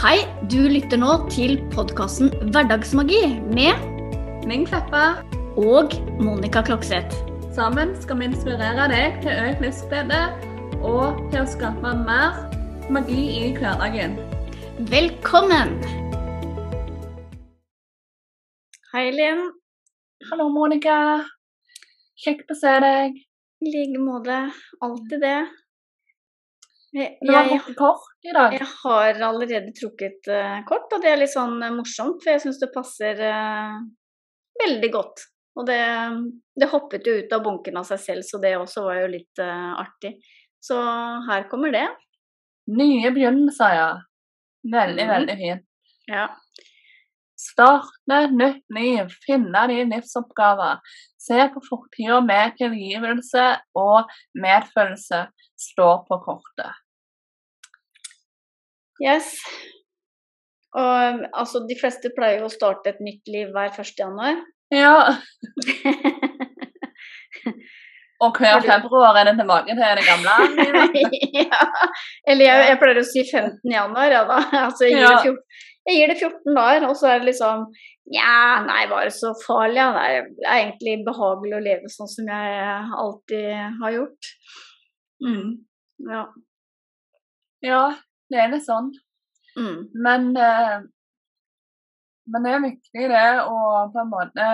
Hei, du lytter nå til podkasten Hverdagsmagi med Ming Kleppa. og Monica Klokseth. Sammen skal vi inspirere deg til økt livsglede og til å skape mer magi i hverdagen. Velkommen! Hei, Linn. Hallo, Monica. Kjekt å se deg. I like måte. Alltid det. Jeg, jeg, jeg har allerede trukket uh, kort, og det er litt sånn uh, morsomt, for jeg syns det passer uh, veldig godt. Og det, det hoppet jo ut av bunken av seg selv, så det også var jo litt artig. Så her kommer det. Nye Bjørn, sa jeg. Veldig, mm. veldig fint. Ja. Starte nytt liv, finne dine livsoppgaver. Se på fortida med tilgivelse og medfølelse står på kortet. Yes. Og altså, de fleste pleier jo å starte et nytt liv hver 1. januar. Ja, og hver februar er det tilbake til det gamle ja. Eller jeg, jeg pleier å si 15. januar, ja da. Altså, jeg, gir Ja. 14, jeg gir det 14 dager, og så er det liksom Nja, nei, var det så farlig? Ja, det er det er egentlig behagelig å leve sånn som jeg alltid har gjort. Mm. Ja. Ja, det er litt sånn. Mm. Men, eh, men det er viktig det å på en måte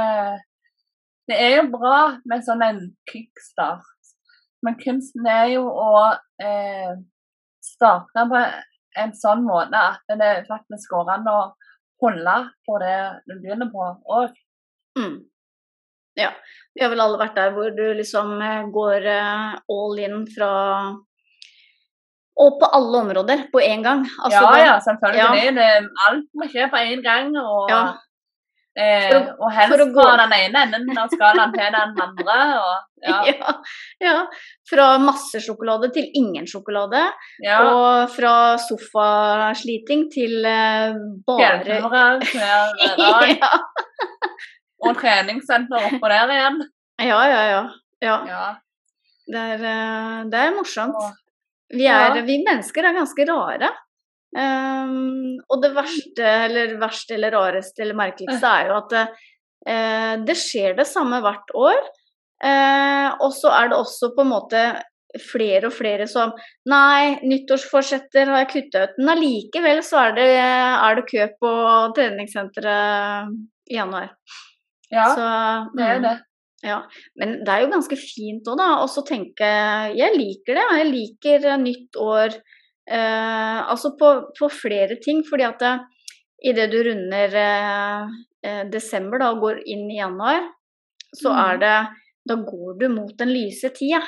Det er jo bra med sånn en kickstart, men kunsten er jo å eh, starte på en sånn måte at det faktisk går an å holde på det du begynner på òg. Mm. Ja. Vi har vel alle vært der hvor du liksom eh, går eh, all in fra Og på alle områder på én gang. Altså, ja, ja, selvfølgelig. Det, alt må skje på én gang. Og, Ja. Eh, og helst fra den ene enden av skalaen til den andre. Og, ja, Ja, ja. Fra masse sjokolade til ingen sjokolade. ja. Og fra sofasliting til eh, bare Fjellturer ja. Og treningssenter oppå der igjen. ja, ja, ja. ja. Ja. Det, er, eh, det er morsomt. Vi, er, vi mennesker er ganske rare. Ehm, og det verste, eller verste eller rareste eller merkeligste er jo at det, eh, det skjer det samme hvert år. Uh, og så er det også på en måte flere og flere som Nei, nyttårsforsetter har jeg kutta ut. Men allikevel så er det, er det kø på treningssenteret i januar. ja, så, det er mm. det. Ja, men det er jo ganske fint òg, da. Og så tenke Jeg liker det. Jeg liker nytt år. Eh, altså på, på flere ting. Fordi at det, idet du runder eh, eh, desember da, og går inn i januar, så Mm. er det Da går du mot den lyse tida.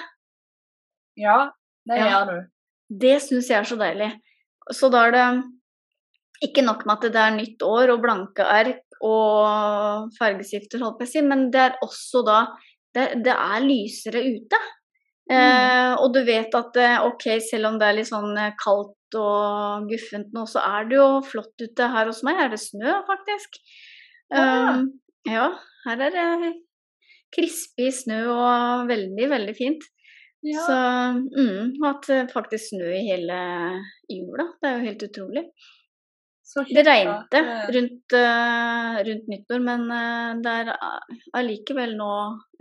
Ja, det Ja. gjør du. Det syns jeg er så deilig. Så da er det ikke nok med at det er nytt år og blanke ark og fargestifter, holdt på å si, men det er også da Det, det er lysere ute. Eh, og du vet at eh, ok, selv om det er litt sånn eh, kaldt og guffent nå, så er det jo flott ute her hos meg. Er det snø, faktisk? Ja. Um, ja, her er det krispig snø og veldig, veldig fint. Ja. Så mm, at det faktisk snø i hele jula. Det er jo helt utrolig. Det regnet eh, rundt, eh, rundt nyttår, men eh, det er a- allikevel nå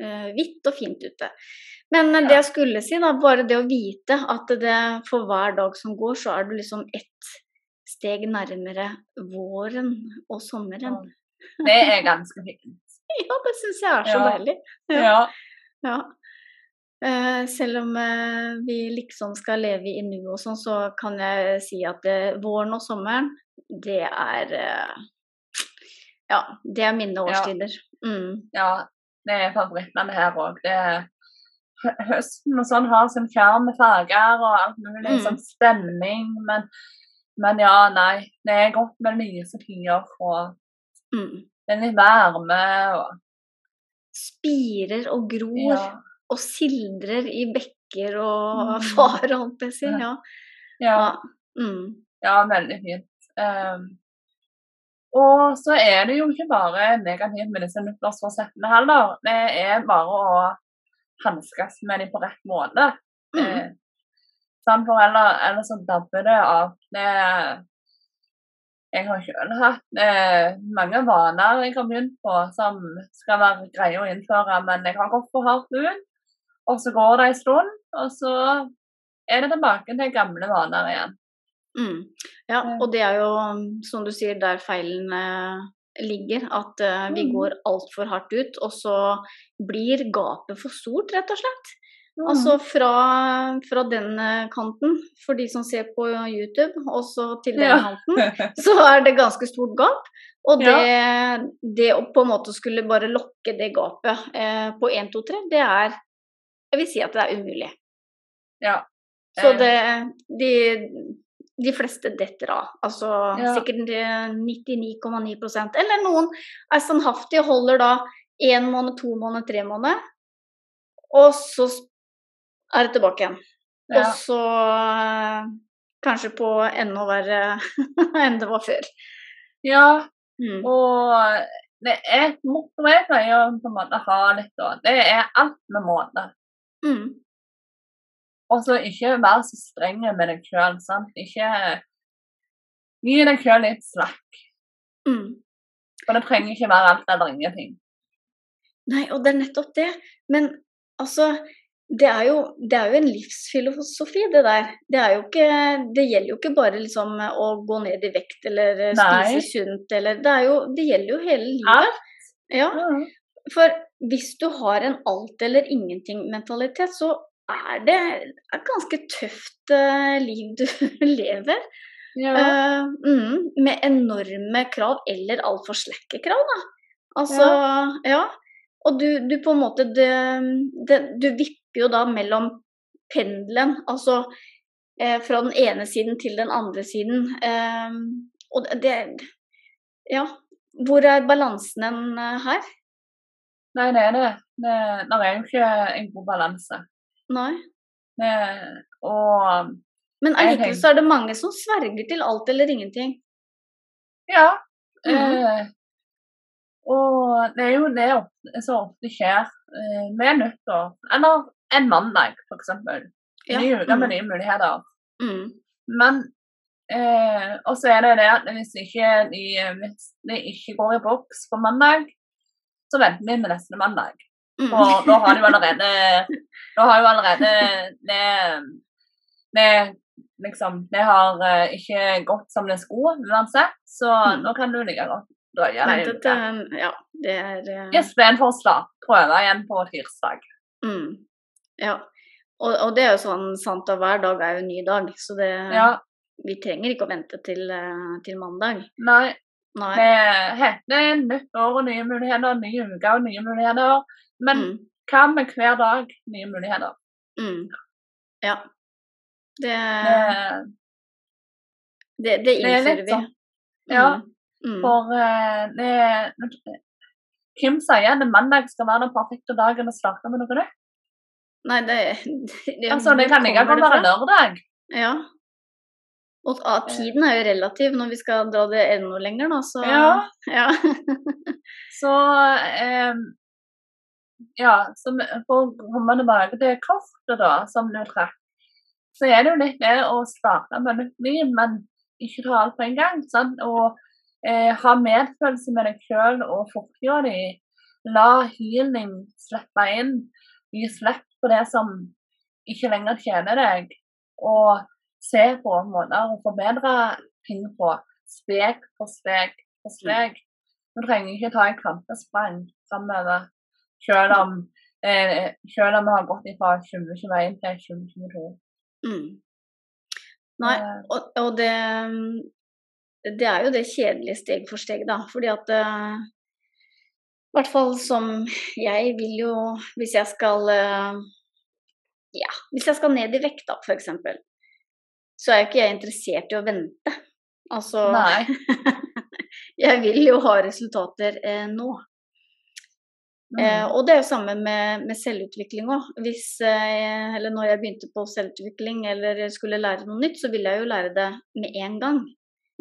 eh, hvitt og fint ute. Men eh, det jeg skulle si, da, bare det å vite at det for hver dag som går, så er du liksom ett steg nærmere våren og sommeren. Det er ganske fint. Ja, det syns jeg er så Ja. deilig. Ja. Ja. Eh, selv om eh, vi liksom skal leve i nuet og sånn, så kan jeg si at eh, våren og sommeren, det er eh, Ja, det er mine årstider. Mm. ja. Det er favorittene her òg. Høsten og sånn har sin sjarm med farger og alt mulig, Mm. sånn stemning, men, men ja, nei. Det er godt med lyse tider og Mm. er litt varme og Spirer og gror ja. og sildrer i bekker og Mm. far, holdt jeg på å si. Ja. ja. Ja. Mm. Ja, veldig fint. Ehm, og så er det jo ikke bare negativt med disse nyttårsforsettene heller. Det er bare å hanskes med dem på rett måte. Mm. Sant, for ellers, ellers så dabber det av. Det, jeg har selv hatt eh, mange vaner jeg har begynt på som skal være greie å innføre, men jeg har gått for hardt ut. Og så går det en stund, og så er det tilbake til gamle vaner igjen. Mm. Ja, og det er jo, som du sier, der feilen eh, ligger. At uh, vi Mm. går altfor hardt ut, og så blir gapet for stort, rett og slett. Mm. Altså fra, fra den eh, kanten, for de som ser på YouTube, og så til den Ja. kanten, så er det ganske stort gap. Og det, det å på en måte skulle bare lokke det gapet eh, på 1, 2, 3, det er Jeg vil si at det er umulig. Ja. Så Eh. det De, de fleste detter av. Altså Ja. sikkert eh, 99,9% Eller noen er standhaftige og holder da én måned, to måneder, tre måneder. Og så er det tilbake igjen. Ja. Og så eh, kanskje på enda verre enn det var før. ja. Mm. Og det er et motto jeg pleier å på en måte ha litt da. Det er alt med måte. Mm. Og så ikke være så streng med deg sjøl. Ikke gi deg sjøl litt slakk. Mm. For det trenger ikke være alt eller ingenting. Nei, og det er nettopp det. Men altså det er, jo, det er jo en livsfilosofi, det der. Det, er jo ikke, det gjelder jo ikke bare liksom å gå ned i vekt eller eh, spise Nei. sunt eller Det, er jo, det gjelder jo hele livet. Ja, for hvis du har en alt eller ingenting-mentalitet, så er det et ganske tøft eh, liv du lever. Ja. Uh, mm, med enorme krav, eller altfor slakke krav, da. Altså, ja. Og du, du på en måte det, det, Du vipper jo da mellom pendelen, altså eh, fra den ene siden til den andre siden. Eh, og det, Ja. Hvor er balansen hen eh, her? Nei, det er det. Det, det er jo ikke en god balanse. Nei. Eh, og Men allikevel så er det mange som sverger til alt eller ingenting. ja. Mhm. Eh, og det er jo det som ofte skjer eh, med nyttår. Eller en mandag, f.eks. Ja. Ny uke med mm, nye muligheter. mm, Men eh, Og så er det det at hvis ikke de, hvis de ikke går i boks på mandag, så venter vi med neste mandag. Mm. Og da har de jo allerede Da har jo allerede det, det liksom Det har eh, ikke gått som det skulle uansett, så Mm. nå kan du like godt drøye deg til Ja, det er eh, Istedenfor å prøve igjen på tirsdag. mm, Ja. Og, og det er jo sånn sant at hver dag er jo en ny dag, så det Ja. Vi trenger ikke å vente til, eh, til mandag. Nei, Nei. det er nytt år og nye muligheter, ny uke og nye muligheter. Men Mm, hva med hver dag nye muligheter? mm. Ja. Det, Det, det, er innfører vi. sånn. Ja. Mm. For uh, det Kim sier at mandag skal være den perfekte dagen å starte med noe nytt. Nei, det, det Altså, det kan ikke kommer være lørdag. Ja. Og ah, tiden er jo relativ når vi skal dra det enda lenger, da, så Ja. ja. Så eh, Ja, så for å komme tilbake til kortet, da, som du trakk, så er det jo litt det å starte med nytt liv, men ikke ta alt på en gang. Sant? Og eh, ha medfølelse med deg sjøl og fortida di. La healing slippe inn. Gi slipp på det som ikke lenger tjener deg. Og se på måter å forbedre ting på. Steg for steg for steg. Du trenger ikke ta et kvantesprang framover, selv om, eh, selv om vi har gått fra 2021 til 2022. Mm. Nei, Eh, og, og det Det er jo det kjedelige steg for steg, da. Fordi at eh, I hvert fall som jeg vil jo Hvis jeg skal eh, Ja, hvis jeg skal ned i vekt, da, f.eks., så er jo ikke jeg interessert i å vente. Altså Nei. Jeg vil jo ha resultater eh, nå. Mm. Eh, og det er jo samme med, med selvutvikling òg. Eh, eller når jeg begynte på selvutvikling eller skulle lære noe nytt, så ville jeg jo lære det med en gang.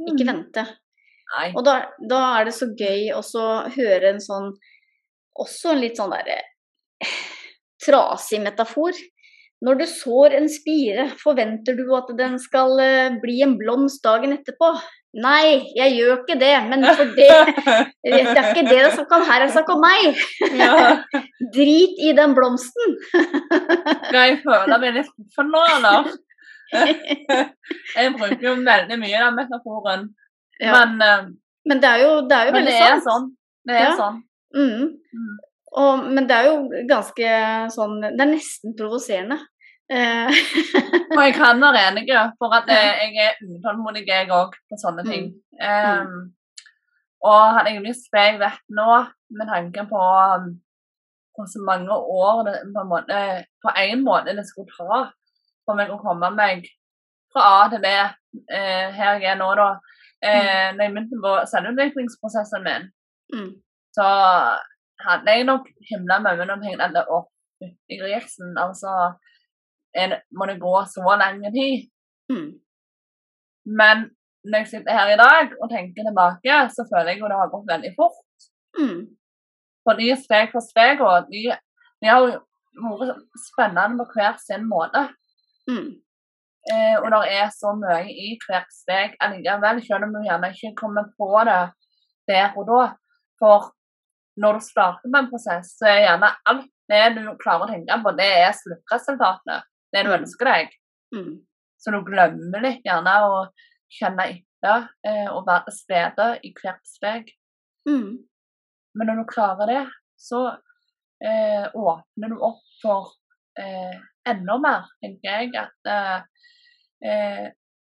Ikke Mm. vente. Nei. Og da, da er det så gøy å høre en sånn Også en litt sånn derre trasig metafor. når du sår en spire, forventer du at den skal eh, bli en blomst dagen etterpå? Nei, jeg gjør ikke det, men for det Det er ikke det det er snakk om her, det er snakk om meg. Ja. Drit i den blomsten. Ja, jeg føler meg litt fornøyd. Jeg bruker jo veldig mye den metaforen. Ja. Men, eh, Men det er jo, det er jo veldig det er sånn. Det er Ja. sånn. Mm. Mm. Og, men det er jo ganske sånn Det er nesten provoserende. Eh, Og jeg kan være enig, for at eh, jeg er utålmodig jeg òg på sånne Mm. ting. Um, og hadde jeg visst det jeg vet nå, med tanke på um, hvor så mange år det på en måte på en måte det skulle ta for meg å komme meg fra A til B, eh, her jeg er nå, da. Eh, når jeg begynte på selvutviklingsprosessen min, mm. så hadde jeg nok himla med med om at å, fytti grisen, altså er Må det gå så lang tid? Mm. Men når jeg sitter her i dag og tenker tilbake, så føler jeg jo det har gått veldig fort. Mm. Fordi steg for steg, og de, de har jo vært spennende på hver sin måte. Mm. Eh, og det er så mye i hvert steg allikevel, selv om du gjerne ikke kommer på det der og da. For når du starter med en prosess, så er gjerne alt det du klarer å tenke på, det er sluttresultatet. Det du ønsker deg. Mm. Så du glemmer litt gjerne å kjenne etter eh, og være til stede i hvert steg. Mm. Men når du klarer det, så eh, åpner du opp for eh, enda mer, tenker jeg. At eh, eh,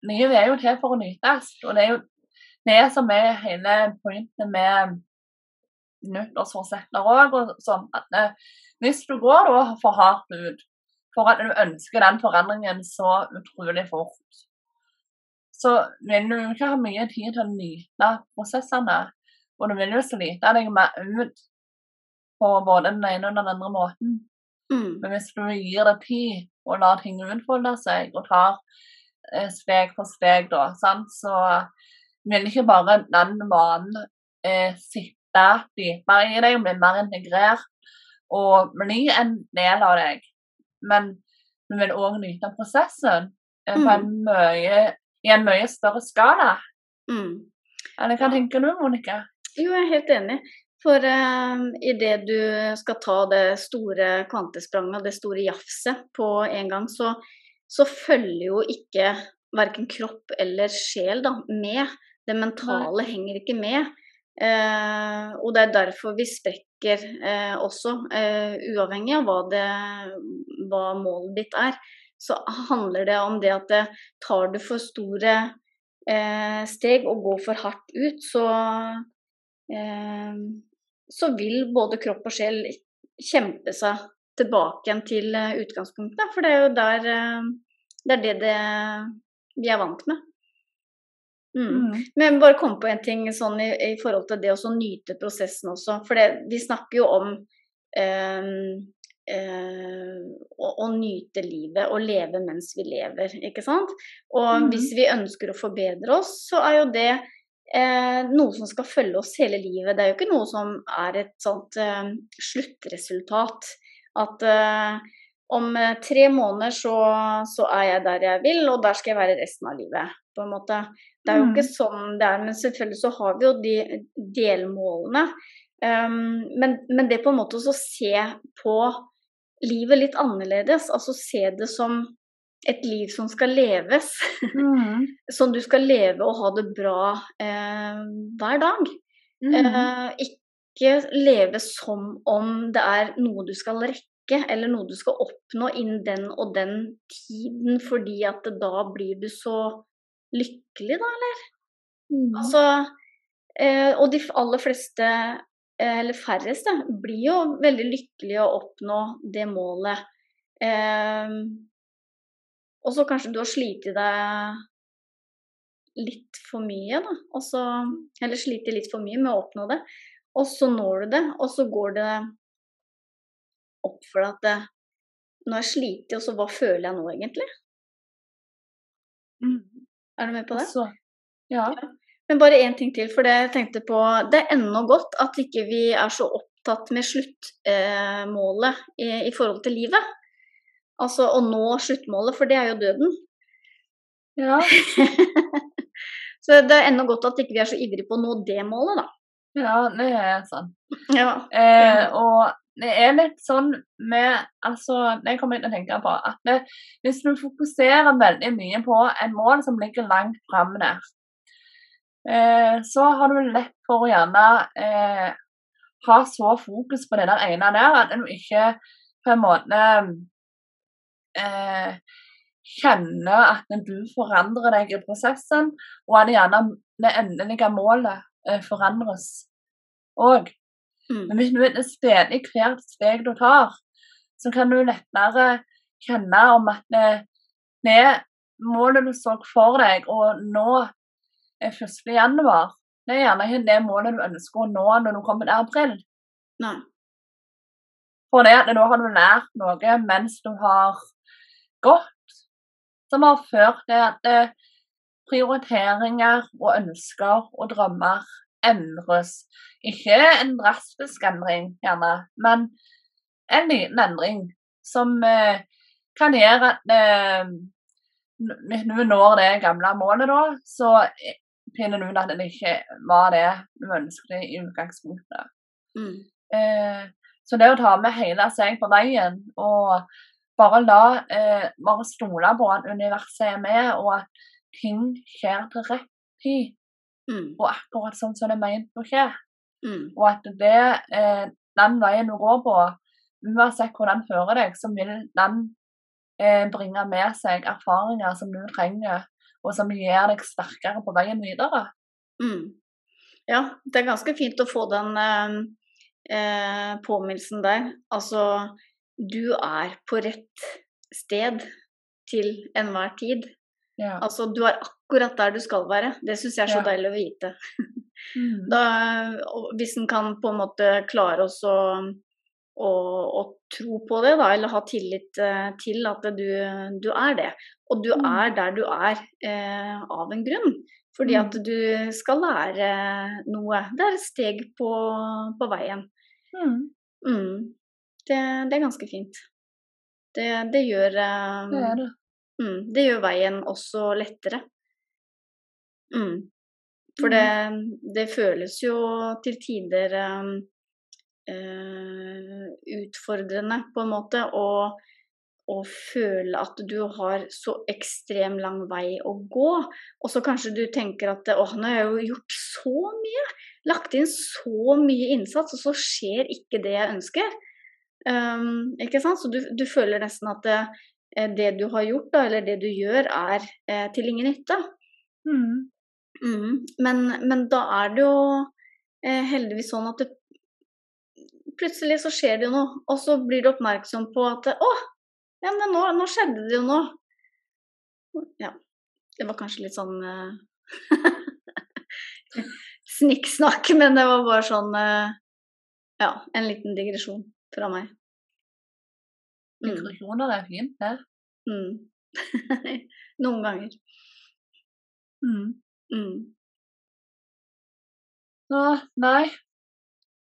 livet er jo til for å nytes. Og det er jo det som er hele pointet med nyttårsforsetter òg. Og sånn at hvis du går da for hardt ut, for at du ønsker den forandringen så utrolig fort, så vil du ikke ha mye tid til å nyte prosessene. Og du vil jo slite deg med ut på både den ene og den andre måten. Mm. Men hvis du gir det tid og lar ting utfolde seg, og tar eh, steg for steg, da, sant, så vil ikke bare den vanen eh, sitte dypere i deg og bli mer integrert og bli en del av deg, men vi vil òg nyte prosessen eh, på en mye, i en mye større skala. Mm. Eller hva tenker du, Monica? Jo, jeg er helt enig. For uh, idet du skal ta det store kvantespranget det store jafset på en gang, så, så følger jo ikke verken kropp eller sjel da, med. Det mentale henger ikke med. Eh, og det er derfor vi sprekker eh, også, eh, uavhengig av hva, det, hva målet ditt er. Så handler det om det at det, tar du for store eh, steg og går for hardt ut, så eh, så vil både kropp og sjel kjempe seg tilbake igjen til eh, utgangspunktet. For det er jo der eh, Det er det, det vi er vant med. Mm. Mm. Men bare kom på en ting sånn i, i forhold til det å nyte prosessen også. For det, vi snakker jo om øh, øh, å, å nyte livet og leve mens vi lever, ikke sant. Og mm. hvis vi ønsker å forbedre oss, så er jo det øh, noe som skal følge oss hele livet. Det er jo ikke noe som er et sånt eh, sluttresultat. At om eh, tre måneder så, så er jeg der jeg vil, og der skal jeg være resten av livet. på en måte. Det er jo Mm. ikke sånn det er, men selvfølgelig så har vi jo de delmålene. Um, men, men det på en måte å se på livet litt annerledes, altså se det som et liv som skal leves. Mm. Som du skal leve og ha det bra eh, hver dag. Mm. Eh, ikke leve som om det er noe du skal rekke, eller noe du skal oppnå innen den og den tiden, fordi at da blir du så lykkelig, da, eller? Mm. Altså, eh, og de aller fleste, eh, eller færreste, blir jo veldig lykkelige å oppnå det målet. Eh, og så kanskje du har slitt deg litt for mye, da. Også, eller slitt litt for mye med å oppnå det. Og så når du det, og så går det opp for deg at det, nå har jeg slitt, og så hva føler jeg nå egentlig? Mm. Er du med på det? Altså, ja. Men bare én ting til, for det jeg tenkte på Det er ennå godt at ikke vi er så opptatt med sluttmålet eh, i, i, forhold til livet. Altså å nå sluttmålet, for det er jo døden. Ja. så det er ennå godt at ikke vi er så ivrige på å nå det målet, da. ja, det er sant. Ja. Eh, og det er litt sånn med Altså, det kommer jeg til å tenke på at det, hvis du fokuserer veldig mye på en mål som ligger langt framme der, eh, så har du lett for å gjerne eh, ha så fokus på det der ene der at du ikke på en måte eh, kjenner at du forandrer deg i prosessen, og at gjerne det endelige målet eh, forandres òg. Mm. Men hvis du er stedig i hvert steg du tar, så kan du lettere kjenne om at det, det målet du så for deg å nå er 1. januar, det er gjerne ikke det målet du ønsker å nå når du kommer til april. Nei. For det at da har du lært noe mens du har gått, som har ført til at eh, prioriteringer og ønsker og drømmer endres. Ikke en drastisk endring, gjerne, men en liten endring som eh, kan gjøre at eh, når vi når det gamle målet, da, så finner du ut at det ikke var det vi ønsket i utgangspunktet. Mm. Eh, så det å ta med hele seg på veien og bare la eh, bare stole på at universet er med, og at ting skjer til rett tid, Mm. og akkurat sånn som det er ment å skje. Mm. Og at det, eh, den veien du går på, uansett hvor den fører deg, så vil den eh, bringe med seg erfaringer som du trenger, og som gjør deg sterkere på veien videre. Mm. Ja, det er ganske fint å få den eh, eh, påminnelsen der. Altså, du er på rett sted til enhver tid. Ja. Altså, du er akkurat der du skal være. Det syns jeg er så Ja. deilig å vite. Mm. Da, hvis en kan på en måte klare oss å, å, å tro på det, da, eller ha tillit eh, til at du, du er det. Og du Mm. er der du er eh, av en grunn. Fordi Mm. at du skal lære noe. Det er et steg på, på veien. Mm. Mm. Det, det er ganske fint. Det, det gjør eh, Det er det. Mm, det gjør veien også lettere. Mm. For det, det føles jo til tider um, uh, utfordrende, på en måte, å, å føle at du har så ekstremt lang vei å gå. Og så kanskje du tenker at åh, nå har jeg jo gjort så mye, lagt inn så mye innsats, og så skjer ikke det jeg ønsker. Um, ikke sant? Så du, du føler nesten at det, eh, du har gjort, da, eller det du gjør, er eh, til ingen nytte. Mm. Mm. Men, men da er det jo eh, heldigvis sånn at det, plutselig så skjer det jo noe, og så blir du oppmerksom på at å, ja, men nå, nå skjedde det jo noe. Ja. Det var kanskje litt sånn snikksnakk, men det var bare sånn Ja, en liten digresjon fra meg. Mm. Digresjoner er fint, det. Mm. Noen ganger. Mm. Mm. Nå, nei,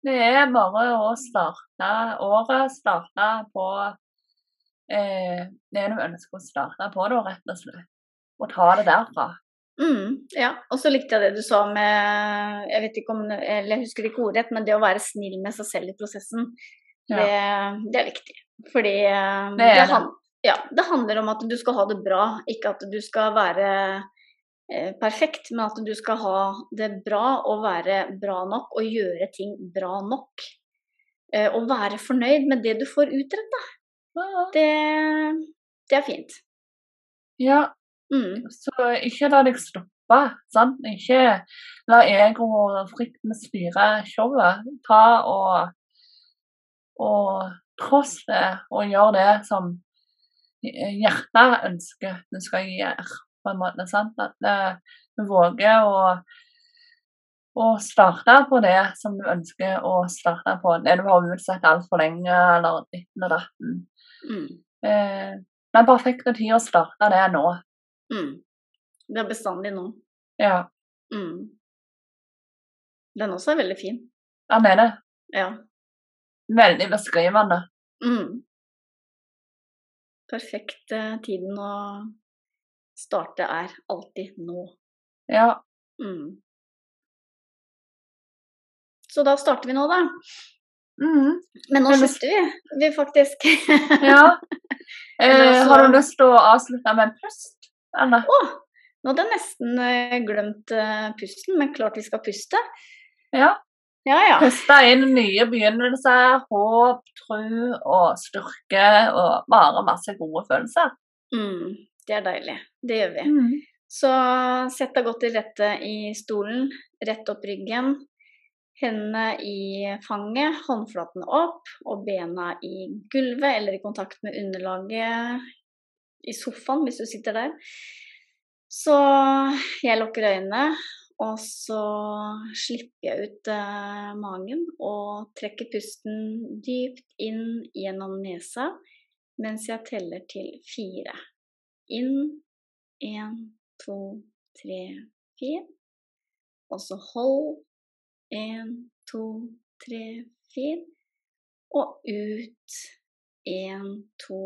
det er bare å starte året, starte på eh, det du ønsker å starte på, da, rett og slett. Og ta det derfra. Mm, ja, og så likte jeg det du sa med Jeg vet ikke om, eller jeg husker ikke ordrett, men det å være snill med seg selv i prosessen. Det, det er viktig. Fordi eh, Det er det. ja, det handler om at du skal ha det bra, ikke at du skal være eh, perfekt, men at du skal ha det bra og være bra nok og gjøre ting bra nok. Eh, og være fornøyd med det du får utretta. Ja. Det, det er fint. ja, Mm, så ikke la deg stoppe, sant. Ikke la egoet og frykten styre showet. Ta og og tross det, og gjør det som hjertet ønsker du skal gjøre, på en måte. sant? At eh, du våger å, å starte på det som du ønsker å starte på. Det du har utsatt altfor lenge, eller ditten og datten. mm, Eh, fikk perfekte tid å starte det er nå. mm. Det er bestandig nå. Ja, Mm. Den også er veldig fin. jeg mener Ja. Veldig beskrivende. Mm. Perfekt tiden å starte er alltid nå. Ja. Mm. Så da starter vi nå, da. Mm. Men nå slutter vi, vi faktisk. ja. Eh, har du lyst til å avslutte med en pust? Eller? Å, nå hadde jeg nesten eh, glemt eh, pusten, men klart vi skal puste. Ja. Ja, ja. Puste inn nye begynnelser, håp, tro og styrke og bare masse gode følelser. Mm, det er deilig. Det gjør vi. Mm. Så sett deg godt til rette i stolen. Rett opp ryggen. Hendene i fanget, håndflatene opp og bena i gulvet eller i kontakt med underlaget i sofaen hvis du sitter der. Så jeg lukker øynene, og så slipper jeg ut eh, magen og trekker pusten dypt inn gjennom nesa mens jeg teller til fire. Inn én, to, tre, fire. Og så hold. Én, to, tre, fire. Og ut. Én, to,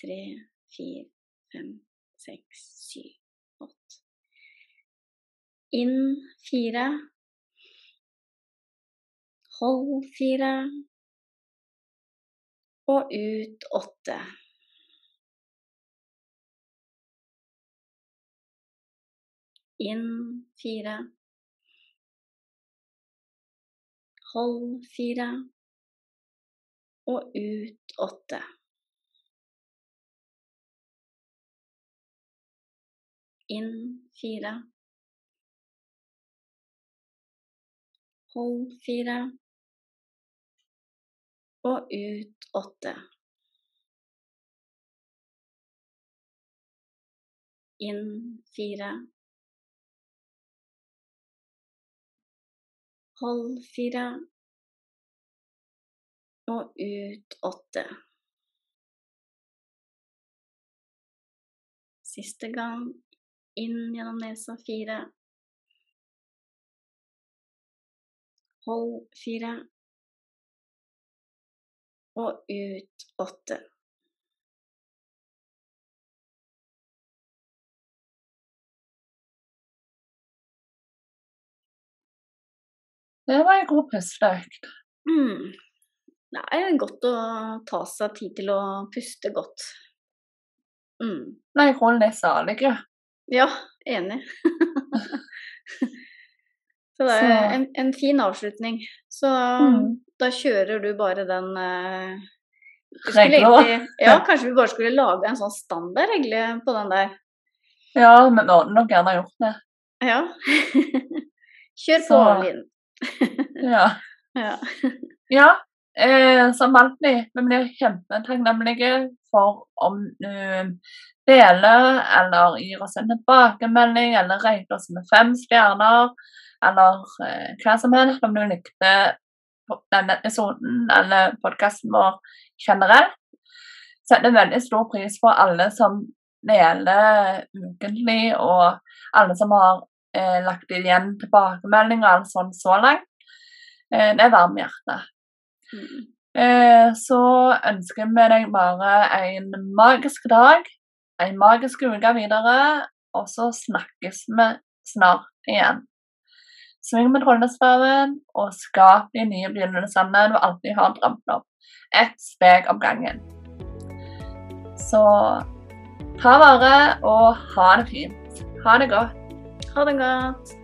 tre, fire, fem, seks, syv. Inn fire. Hold fire. Og ut åtte. Inn fire. Hold fire. Og ut åtte. Inn fire. Hold fire. Og ut åtte. Inn fire. Hold fire. Og ut åtte. Siste gang. Inn gjennom nesa fire. Hold fire. Og ut åtte. Det var en god pusteøkt. Mm. Det er godt å ta seg tid til å puste godt. Mm. Nei, hold er salige. Ja, enig. Så det er Så- en, en fin avslutning. Så Mm. da kjører du bare den eh, egentlig- Ja, kanskje vi bare skulle lage en sånn standardregle på den der. Ja, men vi hadde nok gjerne gjort det. Ja. Kjør på, Linn. Ja. Ja. ja eh, som alltid, vi blir kjempetakknemlige for om du deler eller gir oss en tilbakemelding eller rater oss med fem stjerner, eller eh, hva som helst, om du likte denne episoden eller podkasten vår generelt. Setter veldig stor pris på alle som deler ukentlig, og alle som har eh, lagt igjen tilbakemeldinger og alt sånt så langt. Eh, det varmer hjertet. Mm. Eh, så ønsker vi deg bare en magisk dag, en magisk uke videre, og så snakkes vi snart igjen. Sving med trollestaven og skap de nye begynnelsene du alltid har drømt om. Ett steg om gangen. Så ta vare og ha det fint. Ha det godt. Ha det godt.